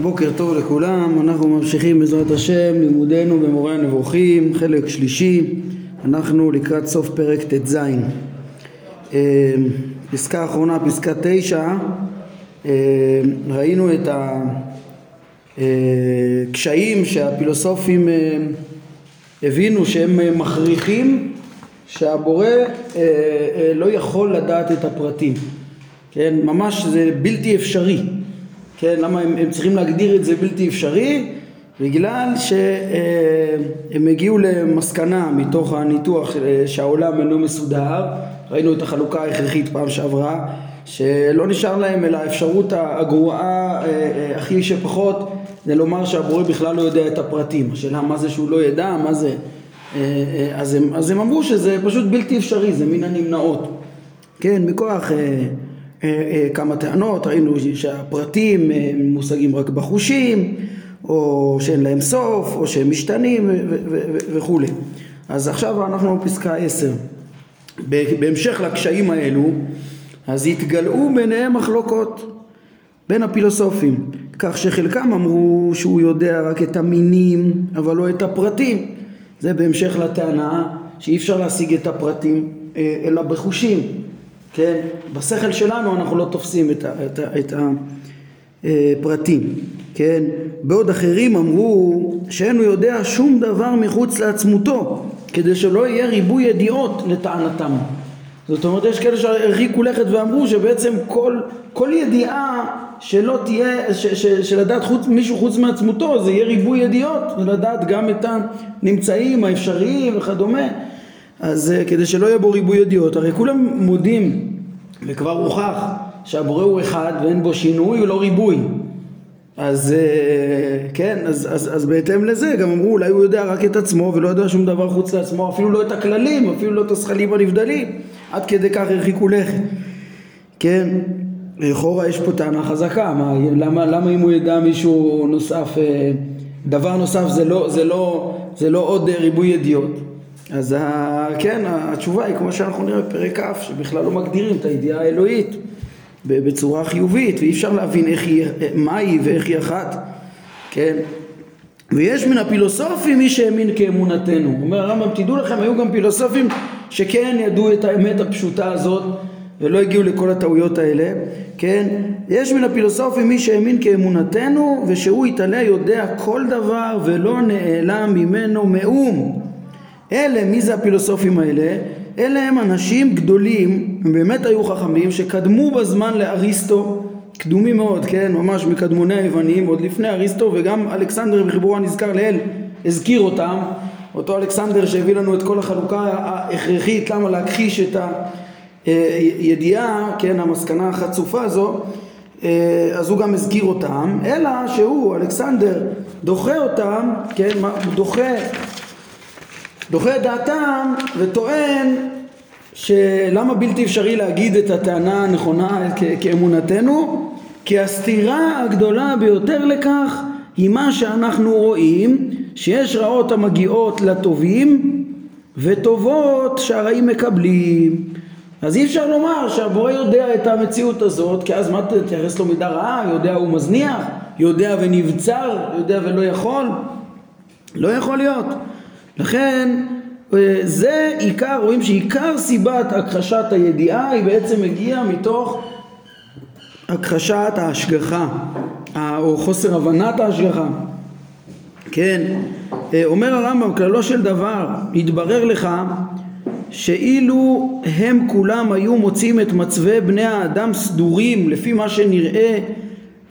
בוקר טוב לכולם, אנחנו ממשיכים בעזרת השם לימודנו במורה הנבוכים, חלק שלישי, אנחנו לקראת סוף פרק ט"ז. אה, פסקה אחרונה, פסקה תשע, אה, ראינו את הקשיים שהפילוסופים אה, הבינו שהם מכריחים שהבורא לא יכול לדעת את הפרטים, כן, ממש זה בלתי אפשרי כן, למה הם, הם צריכים להגדיר את זה בלתי אפשרי? בגלל שהם הגיעו למסקנה מתוך הניתוח אה, שהעולם אינו מסודר, ראינו את החלוקה ההכרחית פעם שעברה, שלא נשאר להם אלא האפשרות הגרועה אה, אה, הכי שפחות זה לומר שהבורא בכלל לא יודע את הפרטים, השאלה מה זה שהוא לא ידע, מה זה, אז הם, אז הם אמרו שזה פשוט בלתי אפשרי, זה מן הנמנעות, כן, מכוח אה, אה, כמה טענות, ראינו שהפרטים אה, מושגים רק בחושים, או שאין להם סוף, או שהם משתנים וכולי. אז עכשיו אנחנו בפסקה עשר. בהמשך לקשיים האלו, אז התגלעו ביניהם מחלוקות בין הפילוסופים, כך שחלקם אמרו שהוא יודע רק את המינים, אבל לא את הפרטים. זה בהמשך לטענה שאי אפשר להשיג את הפרטים אלא בחושים. כן? בשכל שלנו אנחנו לא תופסים את, ה, את, ה, את הפרטים, כן? בעוד אחרים אמרו שאינו יודע שום דבר מחוץ לעצמותו כדי שלא יהיה ריבוי ידיעות לטענתם. זאת אומרת יש כאלה שהרחיקו לכת ואמרו שבעצם כל, כל ידיעה שלא תהיה, ש, ש, שלדעת חוץ, מישהו חוץ מעצמותו זה יהיה ריבוי ידיעות ולדעת גם את הנמצאים האפשריים וכדומה אז אה, כדי שלא יהיה בו ריבוי ידיעות, הרי כולם מודים וכבר הוכח שהבורא הוא אחד ואין בו שינוי ולא ריבוי. אז אה, כן, אז, אז, אז בהתאם לזה גם אמרו אולי הוא יודע רק את עצמו ולא יודע שום דבר חוץ לעצמו, אפילו לא את הכללים, אפילו לא את הזכלים הנבדלים, עד כדי כך הרחיקו לכת, כן, לכאורה יש פה טענה חזקה, מה, למה, למה אם הוא ידע מישהו נוסף, אה, דבר נוסף זה לא, זה לא, זה לא עוד ריבוי ידיעות אז ה, כן, התשובה היא כמו שאנחנו נראה בפרק כ', שבכלל לא מגדירים את הידיעה האלוהית בצורה חיובית, ואי אפשר להבין איך היא, מה היא ואיך היא אחת, כן? ויש מן הפילוסופים מי שהאמין כאמונתנו. אומר הרמב"ם, תדעו לכם, היו גם פילוסופים שכן ידעו את האמת הפשוטה הזאת ולא הגיעו לכל הטעויות האלה, כן? יש מן הפילוסופים מי שהאמין כאמונתנו ושהוא יתעלה יודע כל דבר ולא נעלם ממנו מאום. אלה, מי זה הפילוסופים האלה? אלה הם אנשים גדולים, הם באמת היו חכמים, שקדמו בזמן לאריסטו, קדומים מאוד, כן, ממש מקדמוני היוונים, עוד לפני אריסטו, וגם אלכסנדר בחיבורו הנזכר לאל הזכיר אותם, אותו אלכסנדר שהביא לנו את כל החלוקה ההכרחית, למה להכחיש את הידיעה, כן, המסקנה החצופה הזו, אה, אז הוא גם הזכיר אותם, אלא שהוא, אלכסנדר, דוחה אותם, כן, דוחה דוחה את דעתם וטוען שלמה בלתי אפשרי להגיד את הטענה הנכונה כאמונתנו? כי הסתירה הגדולה ביותר לכך היא מה שאנחנו רואים שיש רעות המגיעות לטובים וטובות שהרעים מקבלים אז אי אפשר לומר שהבורא יודע את המציאות הזאת כי אז מה תתייחס לו מידה רעה? יודע הוא מזניח? יודע ונבצר? יודע ולא יכול? לא יכול להיות לכן אה, זה עיקר, רואים שעיקר סיבת הכחשת הידיעה היא בעצם מגיעה מתוך הכחשת ההשגחה או חוסר הבנת ההשגחה. כן, אה, אומר הרמב"ם כללו של דבר יתברר לך שאילו הם כולם היו מוצאים את מצבי בני האדם סדורים לפי מה שנראה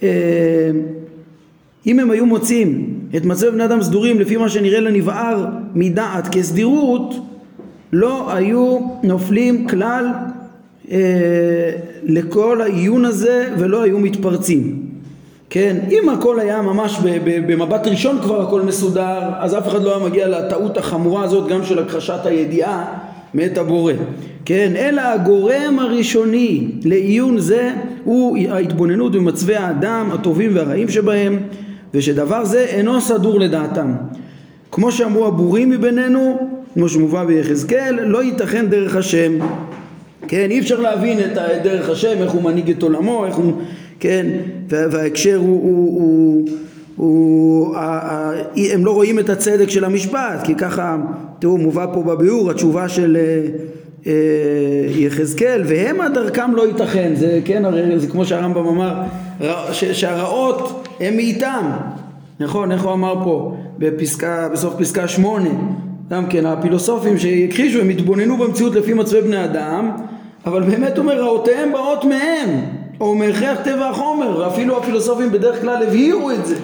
אה, אם הם היו מוצאים את מצב בני אדם סדורים לפי מה שנראה לנבער מדעת כסדירות לא היו נופלים כלל אה, לכל העיון הזה ולא היו מתפרצים. כן, אם הכל היה ממש במבט ראשון כבר הכל מסודר אז אף אחד לא היה מגיע לטעות החמורה הזאת גם של הכחשת הידיעה מאת הבורא. כן, אלא הגורם הראשוני לעיון זה הוא ההתבוננות במצבי האדם הטובים והרעים שבהם ושדבר זה אינו סדור לדעתם. כמו שאמרו הבורים מבינינו, כמו שמובא ביחזקאל, לא ייתכן דרך השם. כן, אי אפשר להבין את דרך השם, איך הוא מנהיג את עולמו, איך הוא, כן, וההקשר הוא, הוא, הוא, הוא הם לא רואים את הצדק של המשפט, כי ככה, תראו, מובא פה בביאור התשובה של אה, יחזקאל, והמה דרכם לא ייתכן, זה כן, זה כמו שהרמב"ם אמר, שהרעות הם מאיתם, נכון, איך הוא אמר פה בפסקה, בסוף פסקה שמונה, גם כן הפילוסופים שהכחישו, הם התבוננו במציאות לפי מצבי בני אדם, אבל באמת אומר רעותיהם באות מהם, או מהכרח טבע החומר, ואפילו הפילוסופים בדרך כלל הבהירו את זה,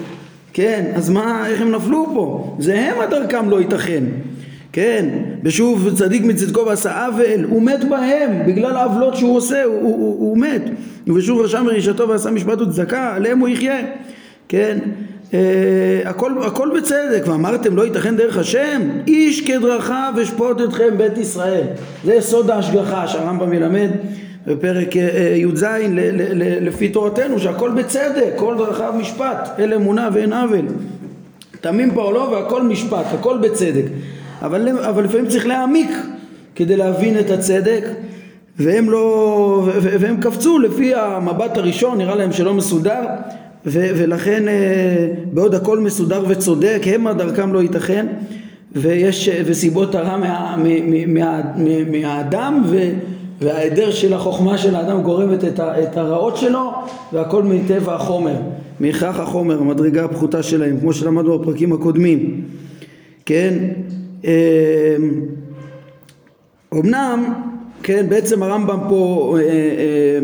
כן, אז מה, איך הם נפלו פה? זה הם הדרכם לא ייתכן. כן, ושוב צדיק מצדקו ועשה עוול, הוא מת בהם, בגלל העוולות שהוא עושה, הוא, הוא, הוא, הוא מת. ושוב רשע מרישתו ועשה משפט וצדקה, עליהם הוא יחיה. כן, אה, הכל, הכל בצדק, ואמרתם לא ייתכן דרך השם, איש כדרכיו אשפוט אתכם בית ישראל. זה סוד ההשגחה שהרמב"ם מלמד בפרק אה, אה, י"ז לפי תורתנו, שהכל בצדק, כל דרכיו משפט, אל אמונה ואין עוול. תמים פועלו והכל משפט, הכל בצדק. אבל, אבל לפעמים צריך להעמיק כדי להבין את הצדק והם לא, והם קפצו לפי המבט הראשון, נראה להם שלא מסודר ו, ולכן אה, בעוד הכל מסודר וצודק, המה דרכם לא ייתכן ויש, וסיבות הרע מה, מה, מה, מה, מהאדם ו, וההיעדר של החוכמה של האדם גורמת את, ה, את הרעות שלו והכל מטבע החומר, מהכרח החומר, המדרגה הפחותה שלהם, כמו שלמדנו בפרקים הקודמים, כן? אמנם, כן, בעצם הרמב"ם פה אה, אה,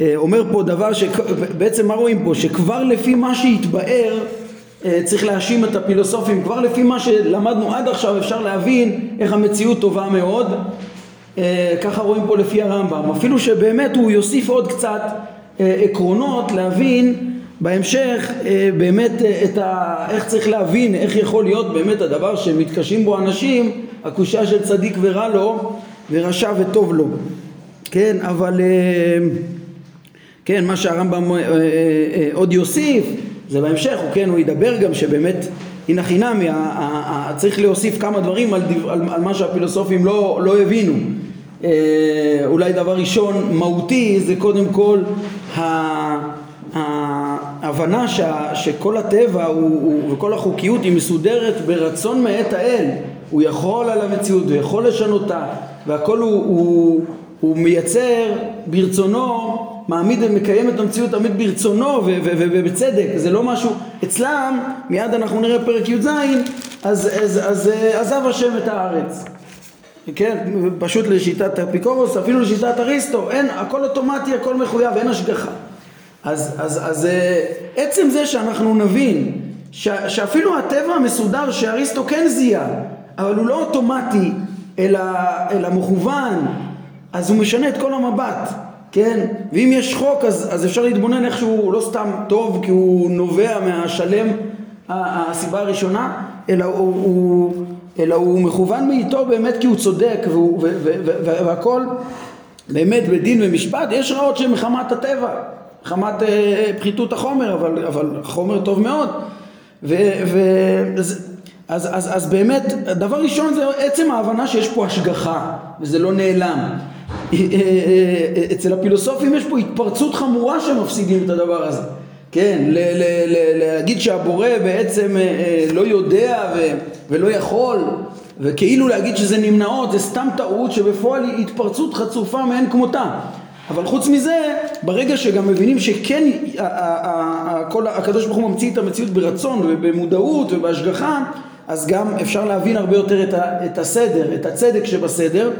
אה, אומר פה דבר שבעצם מה רואים פה? שכבר לפי מה שהתבאר צריך להאשים את הפילוסופים, כבר לפי מה שלמדנו עד עכשיו אפשר להבין איך המציאות טובה מאוד, ככה רואים פה לפי הרמב"ם, אפילו שבאמת הוא יוסיף עוד קצת עקרונות להבין בהמשך אה, באמת אה, את ה... איך צריך להבין, איך יכול להיות באמת הדבר שמתקשים בו אנשים, הקושייה של צדיק ורע לו ורשע וטוב לו. כן, אבל אה, כן, מה שהרמב"ם עוד יוסיף זה בהמשך, הוא כן, הוא ידבר גם שבאמת הנה חינמי, צריך להוסיף כמה דברים על, על, על מה שהפילוסופים לא, לא הבינו. אולי דבר ראשון מהותי זה קודם כל ההבנה שה, שכל הטבע הוא, הוא, וכל החוקיות היא מסודרת ברצון מאת האל. הוא יכול על המציאות, הוא יכול לשנותה והכל הוא, הוא, הוא מייצר ברצונו, מעמיד ומקיים את המציאות תמיד ברצונו ובצדק, זה לא משהו, אצלם, מיד אנחנו נראה פרק י"ז, אז, אז, אז עזב השם את הארץ. כן, פשוט לשיטת אפיקורוס, אפילו לשיטת אריסטו, אין, הכל אוטומטי, הכל מחויב, אין השגחה אז, אז, אז אה, עצם זה שאנחנו נבין ש, שאפילו הטבע המסודר שאריסטו כן זיהה, אבל הוא לא אוטומטי אלא, אלא מכוון, אז הוא משנה את כל המבט, כן? ואם יש חוק אז, אז אפשר להתבונן איך שהוא לא סתם טוב כי הוא נובע מהשלם הסיבה הראשונה, אלא הוא, הוא, אלא הוא מכוון מאיתו באמת כי הוא צודק והוא, ו, ו, ו, והכל באמת בדין ומשפט, יש רעות שהן מחמת הטבע חמת אה, פחיתות החומר, אבל, אבל חומר טוב מאוד. ו, ו, אז, אז, אז, אז באמת, דבר ראשון זה עצם ההבנה שיש פה השגחה, וזה לא נעלם. אה, אה, אה, אצל הפילוסופים יש פה התפרצות חמורה שמפסידים את הדבר הזה. כן, ל- ל- ל- להגיד שהבורא בעצם לא יודע ו- ולא יכול, וכאילו להגיד שזה נמנעות, זה סתם טעות שבפועל היא התפרצות חצופה מאין כמותה. אבל חוץ מזה, ברגע שגם מבינים שכן כל, הקדוש ברוך הוא ממציא את המציאות ברצון ובמודעות ובהשגחה, אז גם אפשר להבין הרבה יותר את, ה, את הסדר, את הצדק שבסדר.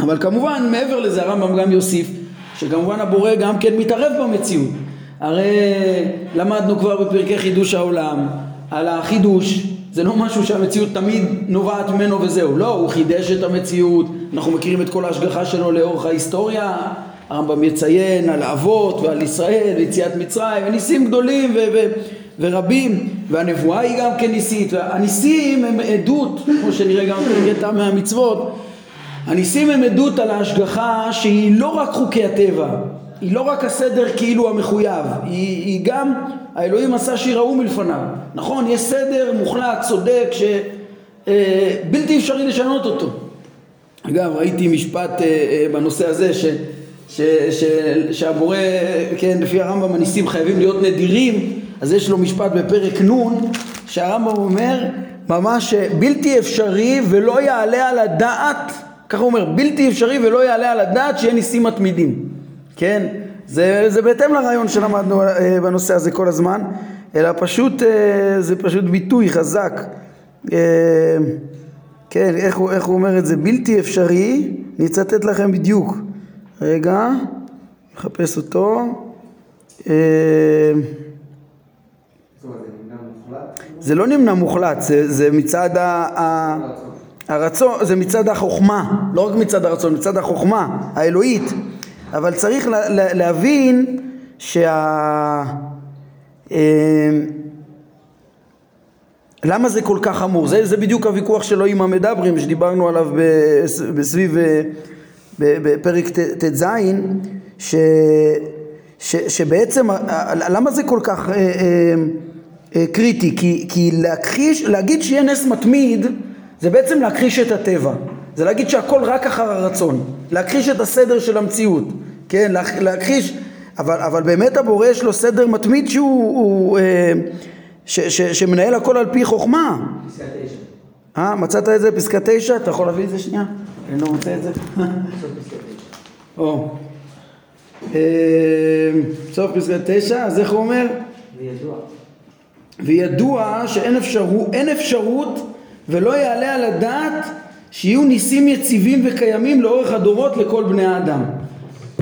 אבל כמובן, מעבר לזה הרמב"ם גם יוסיף, שכמובן הבורא גם כן מתערב במציאות. הרי למדנו כבר בפרקי חידוש העולם על החידוש, זה לא משהו שהמציאות תמיד נובעת ממנו וזהו, לא, הוא חידש את המציאות, אנחנו מכירים את כל ההשגחה שלו לאורך ההיסטוריה, הרמב"ם יציין על האבות ועל ישראל ויציאת מצרים וניסים גדולים ו- ו- ורבים והנבואה היא גם כן ניסית והניסים הם עדות כמו שנראה גם קטע מהמצוות הניסים הם עדות על ההשגחה שהיא לא רק חוקי הטבע היא לא רק הסדר כאילו המחויב היא, היא גם האלוהים עשה שיראו מלפניו. נכון יש סדר מוחלט צודק שבלתי אה, אפשרי לשנות אותו. אגב ראיתי משפט אה, אה, בנושא הזה ש... ש, ש, שהבורא, כן, לפי הרמב"ם הניסים חייבים להיות נדירים, אז יש לו משפט בפרק נ', שהרמב"ם אומר, ממש בלתי אפשרי ולא יעלה על הדעת, ככה הוא אומר, בלתי אפשרי ולא יעלה על הדעת שיהיה ניסים מתמידים, כן? זה, זה בהתאם לרעיון שלמדנו אה, בנושא הזה כל הזמן, אלא פשוט, אה, זה פשוט ביטוי חזק. אה, כן, איך הוא, איך הוא אומר את זה? בלתי אפשרי, אני אצטט לכם בדיוק. רגע, מחפש אותו. זה לא נמנע מוחלט, זה, זה מצד ה, הרצון, זה מצד החוכמה, לא רק מצד הרצון, מצד החוכמה האלוהית. אבל צריך לה, לה, להבין שה... אה, למה זה כל כך חמור? זה, זה בדיוק הוויכוח שלו עם המדברים שדיברנו עליו בסביב, אה, בפרק ט"ז, ש, ש, שבעצם, למה זה כל כך אה, אה, אה, קריטי? כי, כי להכחיש, להגיד שיהיה נס מתמיד זה בעצם להכחיש את הטבע. זה להגיד שהכל רק אחר הרצון, להכחיש את הסדר של המציאות, כן, להכחיש, אבל, אבל באמת הבורא יש לו סדר מתמיד שהוא, הוא, אה, ש, ש, שמנהל הכל על פי חוכמה. פסקה תשע. אה, מצאת את זה פסקה תשע? אתה יכול להביא את זה שנייה? אני לא מוצא את זה. או. אה, סוף פסקה תשע, אז איך הוא אומר? וידוע. וידוע שאין אפשרות, אפשרות ולא יעלה על הדעת שיהיו ניסים יציבים וקיימים לאורך הדורות לכל בני האדם.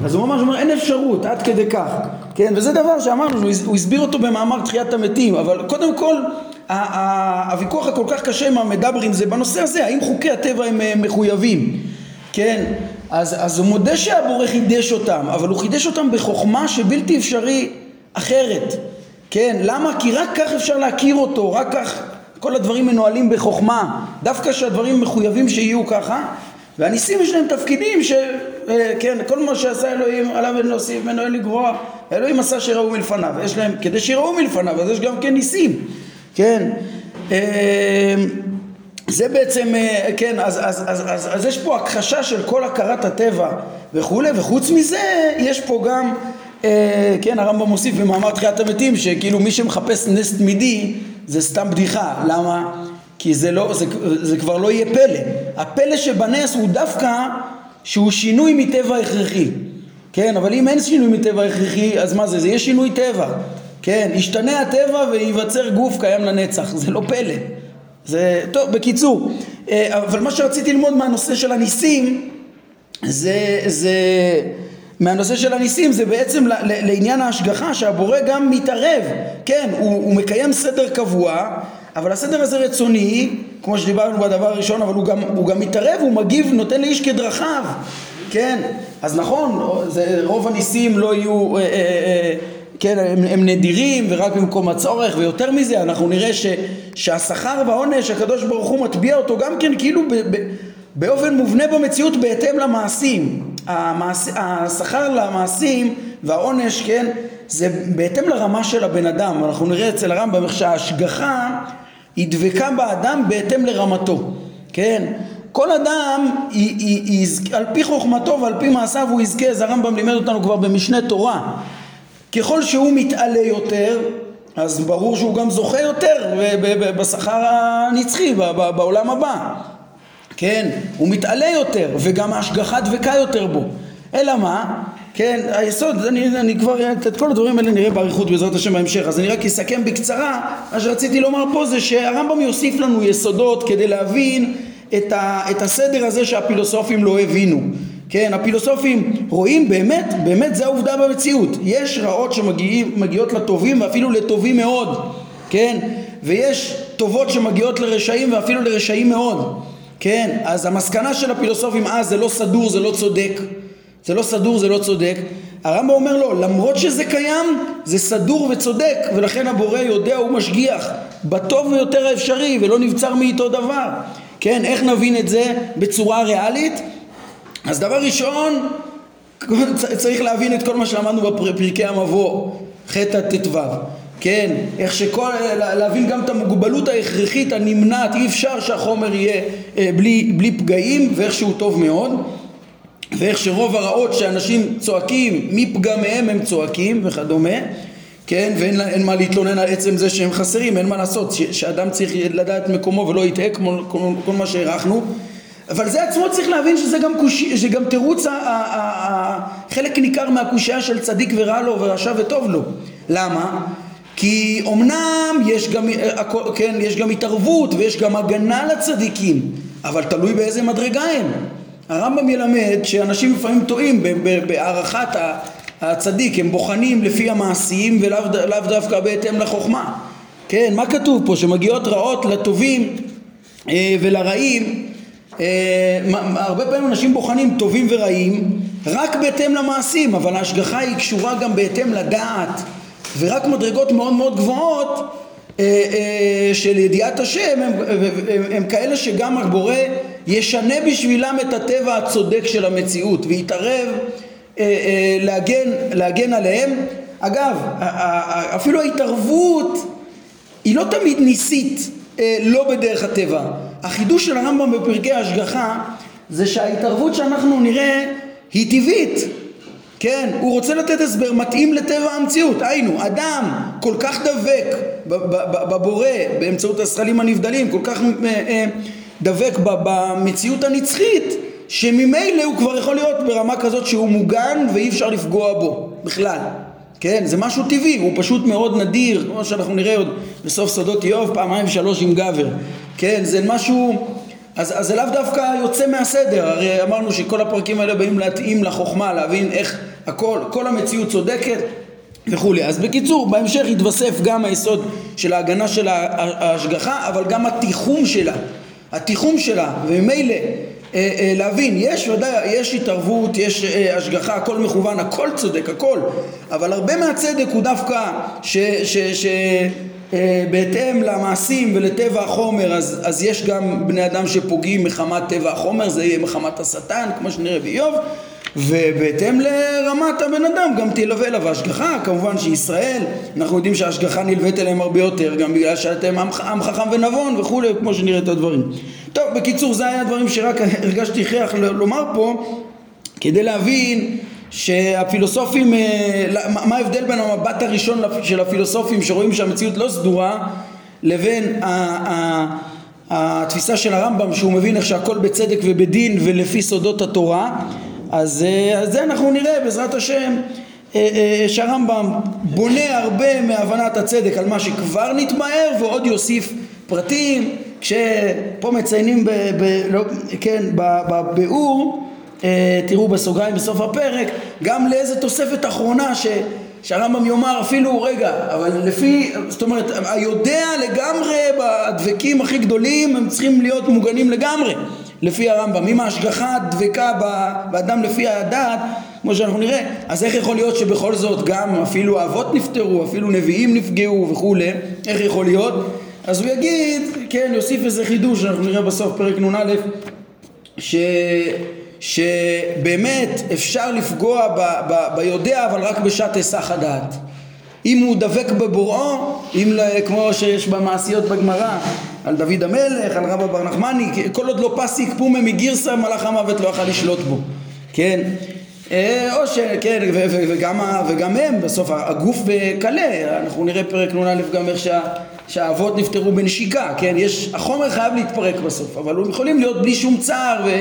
אז הוא ממש אומר אין אפשרות עד כדי כך, כן? וזה דבר שאמרנו, הוא הסביר אותו במאמר תחיית המתים, אבל קודם כל הוויכוח הכל כך קשה עם המדברים זה בנושא הזה, האם חוקי הטבע הם אה, מחויבים, כן? אז, אז הוא מודה שהבורא חידש אותם, אבל הוא חידש אותם בחוכמה שבלתי אפשרי אחרת, כן? למה? כי רק כך אפשר להכיר אותו, רק כך כל הדברים מנוהלים בחוכמה, דווקא שהדברים מחויבים שיהיו ככה, והניסים יש להם תפקידים ש... אה, כן, כל מה שעשה אלוהים עליו אין להוסיף ממנו אין לגרוע, אלוהים עשה שיראו מלפניו, יש להם, כדי שיראו מלפניו, אז יש גם כן ניסים, כן, אה, זה בעצם, אה, כן, אז, אז, אז, אז, אז יש פה הכחשה של כל הכרת הטבע וכולי, וחוץ מזה יש פה גם, כן, הרמב"ם מוסיף במאמר תחיית המתים, שכאילו מי שמחפש נס תמידי זה סתם בדיחה, למה? כי זה, לא, זה, זה כבר לא יהיה פלא. הפלא שבנס הוא דווקא שהוא שינוי מטבע הכרחי. כן, אבל אם אין שינוי מטבע הכרחי, אז מה זה? זה יהיה שינוי טבע. כן, ישתנה הטבע וייווצר גוף קיים לנצח. זה לא פלא. זה, טוב, בקיצור. אה, אבל מה שרציתי ללמוד מהנושא של הניסים, זה, זה, מהנושא של הניסים זה בעצם לעניין ההשגחה שהבורא גם מתערב, כן, הוא, הוא מקיים סדר קבוע אבל הסדר הזה רצוני, כמו שדיברנו בדבר הראשון, אבל הוא גם, הוא גם מתערב, הוא מגיב, נותן לאיש כדרכיו, כן, אז נכון, זה, רוב הניסים לא יהיו, אה, אה, אה, כן, הם, הם נדירים ורק במקום הצורך, ויותר מזה, אנחנו נראה ש, שהשכר והעונש, הקדוש ברוך הוא מטביע אותו גם כן כאילו ב, ב, באופן מובנה במציאות בהתאם למעשים. המעש, השכר למעשים והעונש, כן, זה בהתאם לרמה של הבן אדם. אנחנו נראה אצל הרמב"ם איך שההשגחה היא דבקה באדם בהתאם לרמתו, כן? כל אדם, היא, היא, היא, על פי חוכמתו ועל פי מעשיו הוא יזכה, זה הרמב"ם לימד אותנו כבר במשנה תורה. ככל שהוא מתעלה יותר, אז ברור שהוא גם זוכה יותר בשכר הנצחי בעולם הבא. כן, הוא מתעלה יותר וגם ההשגחה דבקה יותר בו. אלא מה? כן, היסוד, אני, אני כבר, את כל הדברים האלה נראה באריכות בעזרת השם בהמשך, אז אני רק אסכם בקצרה, מה שרציתי לומר פה זה שהרמב"ם יוסיף לנו יסודות כדי להבין את, ה, את הסדר הזה שהפילוסופים לא הבינו. כן, הפילוסופים רואים באמת, באמת זה העובדה במציאות. יש רעות שמגיעות לטובים ואפילו לטובים מאוד, כן? ויש טובות שמגיעות לרשעים ואפילו לרשעים מאוד, כן? אז המסקנה של הפילוסופים, אה, זה לא סדור, זה לא צודק. זה לא סדור, זה לא צודק. הרמב"ם אומר לו, למרות שזה קיים, זה סדור וצודק, ולכן הבורא יודע ומשגיח בטוב ביותר האפשרי, ולא נבצר מאיתו דבר. כן, איך נבין את זה בצורה ריאלית? אז דבר ראשון, צריך להבין את כל מה שלמדנו בפרקי המבוא, חטא ט"ו. כן, איך שכל, להבין גם את המוגבלות ההכרחית הנמנעת, אי אפשר שהחומר יהיה אה, בלי, בלי פגעים ואיך שהוא טוב מאוד. ואיך שרוב הרעות שאנשים צועקים, מפגמיהם הם צועקים וכדומה, כן, ואין מה להתלונן על עצם זה שהם חסרים, אין מה לעשות, שאדם צריך לדעת מקומו ולא יטעה כמו כל, כל מה שהערכנו, אבל זה עצמו צריך להבין שזה גם, קוש... גם תירוץ, ה... ה... ה... חלק ניכר מהקושייה של צדיק ורע לו ורשע וטוב לו. למה? כי אמנם יש גם, כן, יש גם התערבות ויש גם הגנה לצדיקים, אבל תלוי באיזה מדרגה הם. הרמב"ם ילמד שאנשים לפעמים טועים בהערכת הצדיק, הם בוחנים לפי המעשים ולאו דווקא בהתאם לחוכמה. כן, מה כתוב פה? שמגיעות רעות לטובים אה, ולרעים אה, הרבה פעמים אנשים בוחנים טובים ורעים רק בהתאם למעשים, אבל ההשגחה היא קשורה גם בהתאם לדעת ורק מדרגות מאוד מאוד גבוהות אה, אה, של ידיעת השם הם, הם, הם כאלה שגם הבורא ישנה בשבילם את הטבע הצודק של המציאות ויתערב להגן, להגן עליהם. אגב, אפילו ההתערבות היא לא תמיד ניסית לא בדרך הטבע. החידוש של הרמב"ם בפרקי ההשגחה זה שההתערבות שאנחנו נראה היא טבעית כן, הוא רוצה לתת הסבר מתאים לטבע המציאות. היינו, אדם כל כך דבק בבורא באמצעות השכלים הנבדלים, כל כך אה, אה, דבק במציאות הנצחית, שממילא הוא כבר יכול להיות ברמה כזאת שהוא מוגן ואי אפשר לפגוע בו בכלל. כן, זה משהו טבעי, הוא פשוט מאוד נדיר, כמו שאנחנו נראה עוד בסוף סודות איוב, פעמיים שלוש עם גבר. כן, זה משהו... אז, אז זה לאו דווקא יוצא מהסדר, הרי אמרנו שכל הפרקים האלה באים להתאים לחוכמה, להבין איך הכל, כל המציאות צודקת וכולי. אז בקיצור, בהמשך יתווסף גם היסוד של ההגנה של ההשגחה, אבל גם התיחום שלה, התיחום שלה, וממילא להבין, יש ודאי, יש התערבות, יש אה, השגחה, הכל מכוון, הכל צודק, הכל, אבל הרבה מהצדק הוא דווקא ש... ש, ש אה, למעשים ולטבע החומר אז, אז יש גם בני אדם שפוגעים מחמת טבע החומר זה יהיה מחמת השטן כמו שנראה באיוב ובהתאם לרמת הבן אדם גם תלווה אליו ההשגחה. כמובן שישראל אנחנו יודעים שההשגחה נלווית אליהם הרבה יותר גם בגלל שאתם עם, עם חכם ונבון וכולי כמו שנראה את הדברים. טוב בקיצור זה היה הדברים שרק הרגשתי הכרח לומר פה כדי להבין שהפילוסופים, אה, מה ההבדל בין המבט הראשון של הפילוסופים שרואים שהמציאות לא סדורה לבין התפיסה של הרמב"ם שהוא מבין איך שהכל בצדק ובדין ולפי סודות התורה אז, אה, אז זה אנחנו נראה בעזרת השם אה, שהרמב"ם בונה הרבה מהבנת הצדק על מה שכבר נתבהר ועוד יוסיף פרטים כשפה מציינים ב, ב, לא, כן, בביאור אה, תראו בסוגריים בסוף הפרק, גם לאיזה תוספת אחרונה ש, שהרמב"ם יאמר אפילו, רגע, אבל לפי, זאת אומרת, היודע לגמרי בדבקים הכי גדולים הם צריכים להיות מוגנים לגמרי, לפי הרמב"ם. אם ההשגחה דבקה באדם לפי הדעת, כמו שאנחנו נראה, אז איך יכול להיות שבכל זאת גם אפילו האבות נפטרו, אפילו נביאים נפגעו וכולי, איך יכול להיות? אז הוא יגיד, כן, יוסיף איזה חידוש, אנחנו נראה בסוף פרק נ"א, ש... שבאמת אפשר לפגוע ב, ב, ביודע אבל רק בשעת היסח הדעת. אם הוא דבק בבוראו, אם כמו שיש במעשיות בגמרא על דוד המלך, על רבא בר נחמני, כל עוד לא פסיק פומה מגירסא מלאך המוות לא יכל לשלוט בו, כן? אה, או שכן, וגם, וגם הם, בסוף הגוף קלה, אנחנו נראה פרק נ"א גם איך שה, שהאבות נפטרו בנשיקה, כן? יש, החומר חייב להתפרק בסוף, אבל הם יכולים להיות בלי שום צער ו...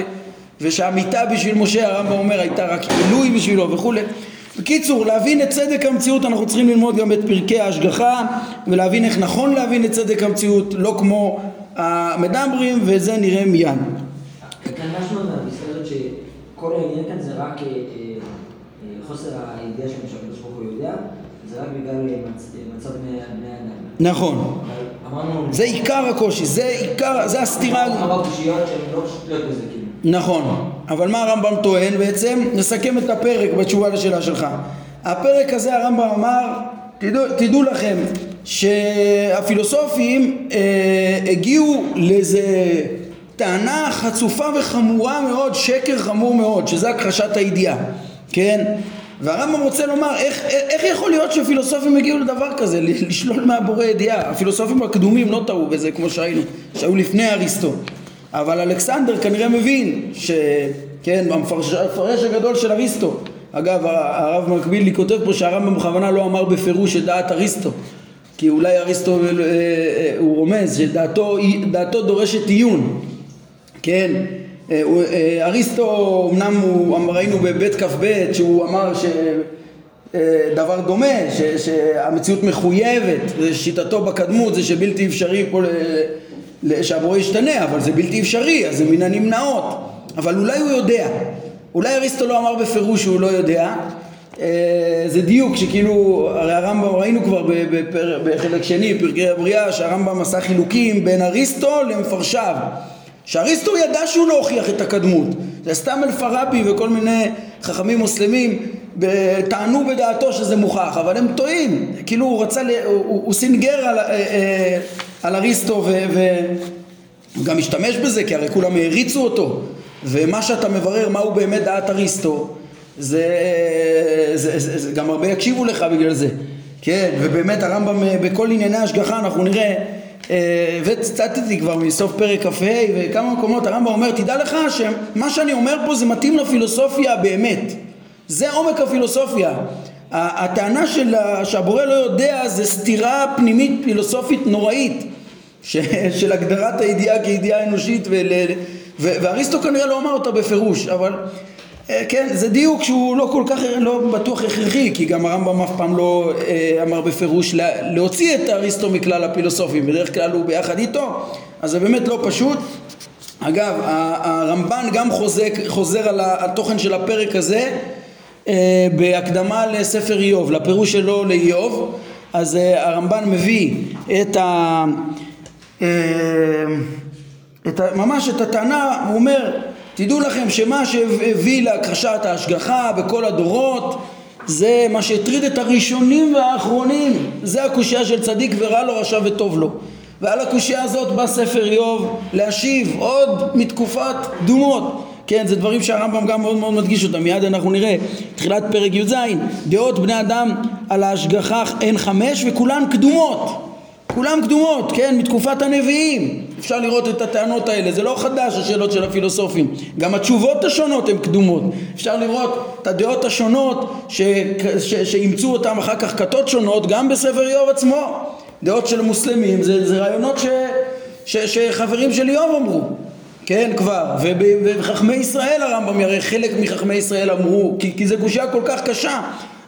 ושהמיטה בשביל משה הרמב"ם אומר הייתה רק עילוי בשבילו וכולי בקיצור להבין את צדק המציאות אנחנו צריכים ללמוד גם את פרקי ההשגחה ולהבין איך נכון להבין את צדק המציאות לא כמו המדברים וזה נראה מיד. כאן מהפסקה הזאת שכל העניין כאן זה רק אה, אה, חוסר הידיעה שהקדוש ברוך הוא יודע זה רק בגלל מצב בני אדם. נכון. זה עיקר הקושי, זה עיקר, זה הסתירה. לא כאילו. נכון, אבל מה הרמב"ם טוען בעצם? נסכם את הפרק בתשובה לשאלה שלך. הפרק הזה הרמב"ם אמר, תדעו, תדעו לכם שהפילוסופים אה, הגיעו לאיזה טענה חצופה וחמורה מאוד, שקר חמור מאוד, שזה הכחשת הידיעה, כן? והרמב"ם רוצה לומר איך, איך יכול להיות שפילוסופים הגיעו לדבר כזה, לשלול מהבורא ידיעה. הפילוסופים הקדומים לא טעו בזה כמו שהיינו, שהיו לפני אריסטו. אבל אלכסנדר כנראה מבין ש, כן, המפרש הגדול של אריסטו. אגב, הרב מקבילי כותב פה שהרמב"ם בכוונה לא אמר בפירוש את דעת אריסטו. כי אולי אריסטו, אה, אה, הוא רומז שדעתו דורשת עיון, כן? אה, אריסטו, אמנם הוא, ראינו בבית כ"ב שהוא אמר שדבר דומה, ש, שהמציאות מחויבת, שיטתו בקדמות זה שבלתי אפשרי פה שהבורא ישתנה, אבל זה בלתי אפשרי, אז זה מן הנמנעות, אבל אולי הוא יודע, אולי אריסטו לא אמר בפירוש שהוא לא יודע, אה, זה דיוק שכאילו, הרי הרמב"ם ראינו כבר בפר, בחלק שני, פרקי הבריאה, שהרמב"ם עשה חילוקים בין אריסטו למפרשיו. שאריסטו ידע שהוא לא הוכיח את הקדמות. זה סתם אלפרבי וכל מיני חכמים מוסלמים טענו בדעתו שזה מוכח, אבל הם טועים. כאילו הוא רצה, הוא, הוא סינגר על, אה, אה, על אריסטו וגם השתמש בזה, כי הרי כולם העריצו אותו. ומה שאתה מברר מהו באמת דעת אריסטו, זה, זה, זה, זה גם הרבה יקשיבו לך בגלל זה, כן, ובאמת הרמב"ם בכל ענייני השגחה אנחנו נראה אה, וציטטתי כבר מסוף פרק כ"ה וכמה מקומות הרמב"ם אומר תדע לך שמה שאני אומר פה זה מתאים לפילוסופיה באמת. זה עומק הפילוסופיה. הטענה של, שהבורא לא יודע זה סתירה פנימית פילוסופית נוראית ש, של הגדרת הידיעה כידיעה אנושית ול, ואריסטו כנראה לא אמר אותה בפירוש אבל אה, כן, זה דיוק שהוא לא כל כך, לא בטוח הכרחי, כי גם הרמב"ם אף פעם לא אה, אמר בפירוש להוציא את אריסטו מכלל הפילוסופים, בדרך כלל הוא ביחד איתו, אז זה באמת לא פשוט. אגב, הרמב"ן גם חוזק, חוזר על התוכן של הפרק הזה אה, בהקדמה לספר איוב, לפירוש שלו לאיוב, אז הרמב"ן מביא את ה... את ה ממש את הטענה, הוא אומר תדעו לכם שמה שהביא להכחשת ההשגחה בכל הדורות זה מה שהטריד את הראשונים והאחרונים. זה הקושייה של צדיק ורע לו רשע וטוב לו. ועל הקושייה הזאת בא ספר איוב להשיב עוד מתקופת דומות. כן, זה דברים שהרמב"ם גם מאוד מאוד מדגיש אותם, מיד אנחנו נראה, תחילת פרק י"ז, דעות בני אדם על ההשגחה הן חמש וכולן קדומות כולם קדומות, כן, מתקופת הנביאים. אפשר לראות את הטענות האלה, זה לא חדש השאלות של הפילוסופים. גם התשובות השונות הן קדומות. אפשר לראות את הדעות השונות ש... ש... שאימצו אותן אחר כך כתות שונות, גם בספר איוב עצמו. דעות של מוסלמים זה, זה רעיונות ש... ש... שחברים של איוב אמרו. כן כבר, ובחכמי ישראל הרמב"ם יראה חלק מחכמי ישראל אמרו, כי, כי זו קושייה כל כך קשה,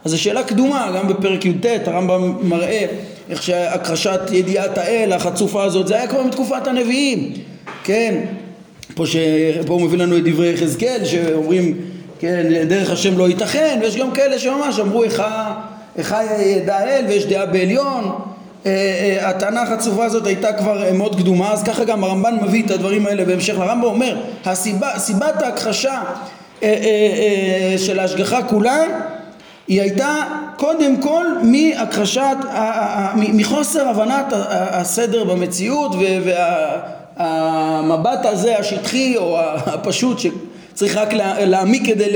אז זו שאלה קדומה, גם בפרק י"ט הרמב"ם מראה איך שהכחשת ידיעת האל, החצופה הזאת, זה היה כבר מתקופת הנביאים, כן? פה, ש... פה הוא מביא לנו את דברי יחזקאל שאומרים, כן, דרך השם לא ייתכן, ויש גם כאלה שממש אמרו איך ידע האל ויש דעה בעליון. אה, אה, הטענה החצופה הזאת הייתה כבר מאוד קדומה, אז ככה גם הרמב"ן מביא את הדברים האלה בהמשך לרמב"ם, אומר, הסיבה, סיבת ההכחשה אה, של ההשגחה כולה היא הייתה קודם כל מהכחשת, מחוסר הבנת הסדר במציאות והמבט הזה השטחי או הפשוט שצריך רק להעמיק כדי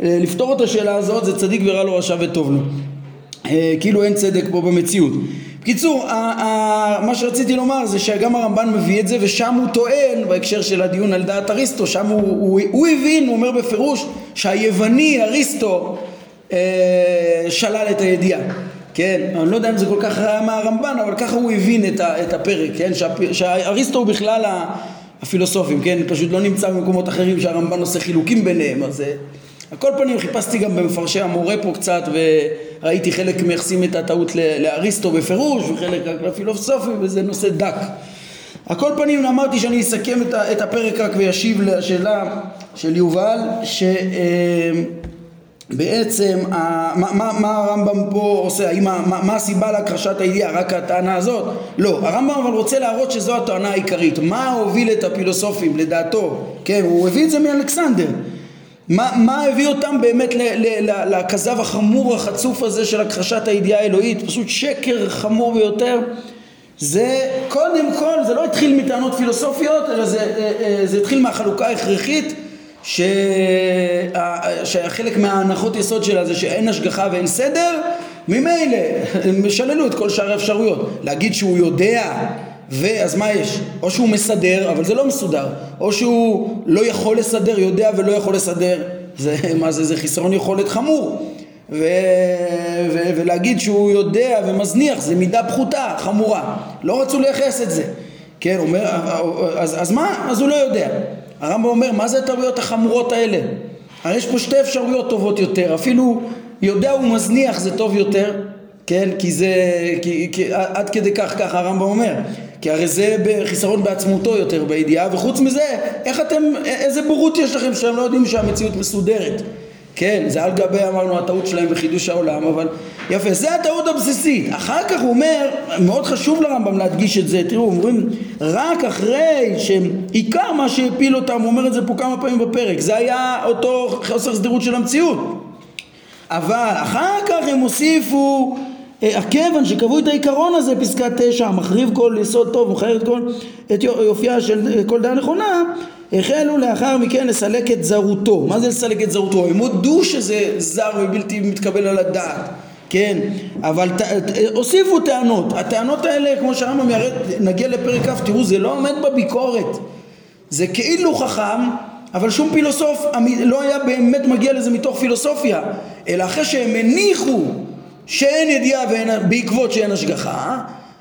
לפתור את השאלה הזאת זה צדיק ורע לו רשע וטוב לו אה, כאילו אין צדק פה במציאות. בקיצור, מה שרציתי לומר זה שגם הרמב"ן מביא את זה ושם הוא טוען בהקשר של הדיון על דעת אריסטו, שם הוא, הוא, הוא הבין, הוא אומר בפירוש שהיווני אריסטו אה, שלל את הידיעה, כן? אני לא יודע אם זה כל כך רע מהרמב"ן, אבל ככה הוא הבין את, ה, את הפרק, כן? שאריסטו הוא בכלל הפילוסופים, כן? פשוט לא נמצא במקומות אחרים שהרמב"ן עושה חילוקים ביניהם, אז... אה, על כל פנים חיפשתי גם במפרשי המורה פה קצת וראיתי חלק מייחסים את הטעות לאריסטו בפירוש וחלק רק לפילוסופי וזה נושא דק. על כל פנים אמרתי שאני אסכם את הפרק רק וישיב לשאלה של יובל ש... בעצם מה, מה, מה הרמב"ם פה עושה, האם, מה, מה הסיבה להכחשת הידיעה, רק הטענה הזאת? לא, הרמב"ם אבל רוצה להראות שזו הטענה העיקרית, מה הוביל את הפילוסופים לדעתו, כן, הוא הביא את זה מאלכסנדר, מה, מה הביא אותם באמת לכזב החמור החצוף הזה של הכחשת הידיעה האלוהית, פשוט שקר חמור ביותר. זה קודם כל, זה לא התחיל מטענות פילוסופיות, אלא זה, אה, אה, זה התחיל מהחלוקה ההכרחית ש... שחלק מההנחות יסוד שלה זה שאין השגחה ואין סדר, ממילא הם שללו את כל שאר האפשרויות. להגיד שהוא יודע ואז מה יש? או שהוא מסדר, אבל זה לא מסודר, או שהוא לא יכול לסדר, יודע ולא יכול לסדר, זה, מה זה, זה חיסרון יכולת חמור. ו, ו, ולהגיד שהוא יודע ומזניח זה מידה פחותה, חמורה. לא רצו לייחס את זה. כן, אומר, אז, אז מה? אז הוא לא יודע. הרמב"ם אומר, מה זה הטעויות החמורות האלה? הרי יש פה שתי אפשרויות טובות יותר, אפילו יודע ומזניח זה טוב יותר, כן? כי זה, כי, כי, עד כדי כך, ככה הרמב"ם אומר. כי הרי זה חיסרון בעצמותו יותר בידיעה, וחוץ מזה, איך אתם, איזה בורות יש לכם שהם לא יודעים שהמציאות מסודרת? כן, זה על גבי אמרנו הטעות שלהם בחידוש העולם, אבל יפה, זה הטעות הבסיסית. אחר כך הוא אומר, מאוד חשוב לרמב"ם להדגיש את זה, תראו, אומרים, רק אחרי שעיקר מה שהפיל אותם, הוא אומר את זה פה כמה פעמים בפרק, זה היה אותו חוסר סדירות של המציאות. אבל אחר כך הם הוסיפו אה, הכיוון שקבעו את העיקרון הזה, פסקה תשע, המחריב כל יסוד טוב, מוכר את כל, את יופייה של כל דעה נכונה, החלו לאחר מכן לסלק את זרותו. מה זה לסלק את זרותו? הם הודו שזה זר ובלתי מתקבל על הדעת. כן, אבל הוסיפו טענות, הטענות האלה כמו שהרמב"ם ירד, נגיע לפרק כ', תראו זה לא עומד בביקורת, זה כאילו חכם, אבל שום פילוסוף לא היה באמת מגיע לזה מתוך פילוסופיה, אלא אחרי שהם הניחו שאין ידיעה ואין, בעקבות שאין השגחה,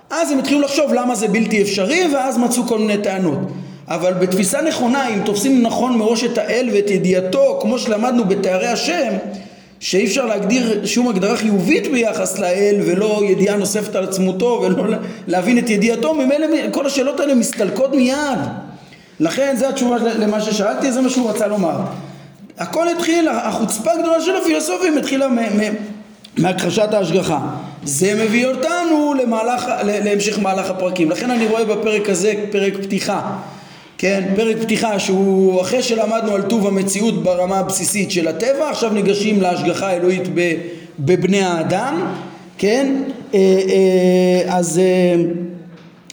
אז הם התחילו לחשוב למה זה בלתי אפשרי ואז מצאו כל מיני טענות. אבל בתפיסה נכונה, אם תופסים נכון מראש את האל ואת ידיעתו, כמו שלמדנו בתארי השם, שאי אפשר להגדיר שום הגדרה חיובית ביחס לאל ולא ידיעה נוספת על עצמותו ולא להבין את ידיעתו, ממילא כל השאלות האלה מסתלקות מיד. לכן זו התשובה למה ששאלתי, זה מה שהוא רצה לומר. הכל התחיל, החוצפה הגדולה של הפילוסופים התחילה מהכחשת ההשגחה. זה מביא אותנו למהלך, להמשך מהלך הפרקים. לכן אני רואה בפרק הזה פרק פתיחה. כן, פרק פתיחה שהוא אחרי שלמדנו על טוב המציאות ברמה הבסיסית של הטבע, עכשיו ניגשים להשגחה האלוהית בבני האדם, כן, אה, אה, אז, אה,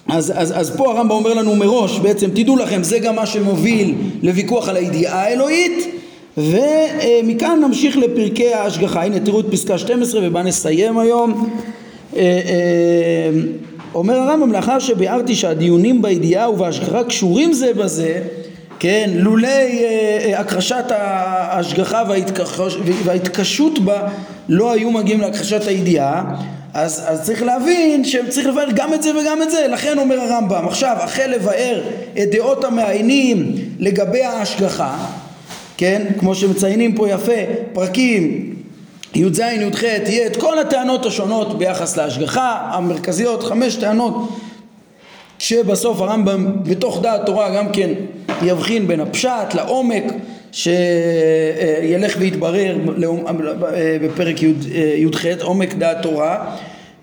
אז, אז, אז פה הרמב"ם אומר לנו מראש, בעצם תדעו לכם, זה גם מה שמוביל לוויכוח על הידיעה האלוהית, ומכאן נמשיך לפרקי ההשגחה. הנה תראו את פסקה 12 ובה נסיים היום. אומר הרמב"ם לאחר שביארתי שהדיונים בידיעה ובהשגחה קשורים זה בזה כן, לולי אה, אה, הכחשת ההשגחה וההתקשות בה לא היו מגיעים להכחשת הידיעה אז, אז צריך להבין שצריך לבאר גם את זה וגם את זה. לכן אומר הרמב"ם עכשיו החל לבאר את דעות המעיינים לגבי ההשגחה כן, כמו שמציינים פה יפה פרקים י"ז, י"ח, יהיה את כל הטענות השונות ביחס להשגחה, המרכזיות, חמש טענות שבסוף הרמב"ם בתוך דעת תורה גם כן יבחין בין הפשט לעומק שילך ויתברר בפרק י"ח, עומק דעת תורה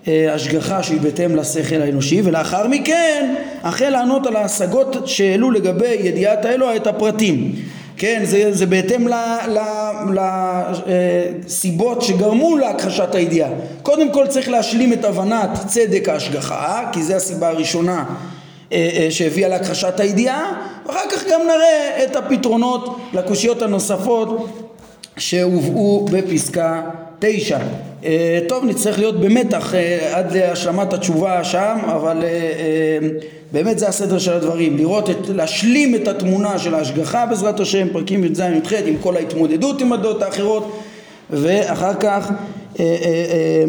השגחה שהיא בהתאם לשכל האנושי ולאחר מכן החל לענות על ההשגות שהעלו לגבי ידיעת האלוה את הפרטים כן, זה, זה בהתאם לסיבות אה, שגרמו להכחשת הידיעה. קודם כל צריך להשלים את הבנת צדק ההשגחה, כי זו הסיבה הראשונה אה, אה, שהביאה להכחשת הידיעה, ואחר כך גם נראה את הפתרונות לקושיות הנוספות שהובאו בפסקה תשע. טוב, נצטרך להיות במתח עד להשלמת התשובה שם, אבל באמת זה הסדר של הדברים, לראות את, להשלים את התמונה של ההשגחה בעזרת השם, פרקים י"ז י"ח עם כל ההתמודדות עם הדעות האחרות ואחר כך אה, אה,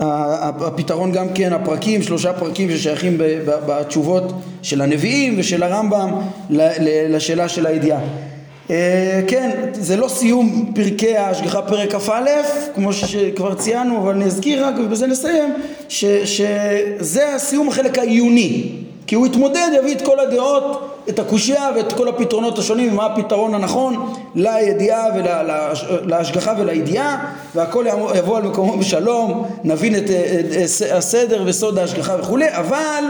אה, הפתרון גם כן, הפרקים, שלושה פרקים ששייכים בתשובות של הנביאים ושל הרמב"ם לשאלה של הידיעה. כן, זה לא סיום פרקי ההשגחה פרק כ"א, כמו שכבר ציינו, אבל נזכיר רק ובזה נסיים, ש, שזה הסיום החלק העיוני, כי הוא יתמודד, יביא את כל הדעות, את הקושייה ואת כל הפתרונות השונים, מה הפתרון הנכון לידיעה ולהשגחה ולידיעה, והכל יבוא על מקומו בשלום, נבין את הסדר וסוד ההשגחה וכולי, אבל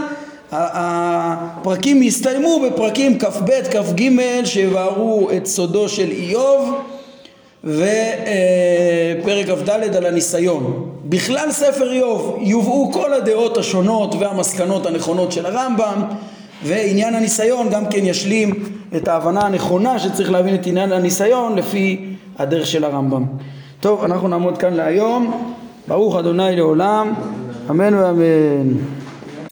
הפרקים יסתיימו בפרקים כ"ב, כ"ג שיבארו את סודו של איוב ופרק כ"ד על הניסיון. בכלל ספר איוב יובאו כל הדעות השונות והמסקנות הנכונות של הרמב"ם ועניין הניסיון גם כן ישלים את ההבנה הנכונה שצריך להבין את עניין הניסיון לפי הדרך של הרמב"ם. טוב, אנחנו נעמוד כאן להיום. ברוך אדוני לעולם, אמן ואמן.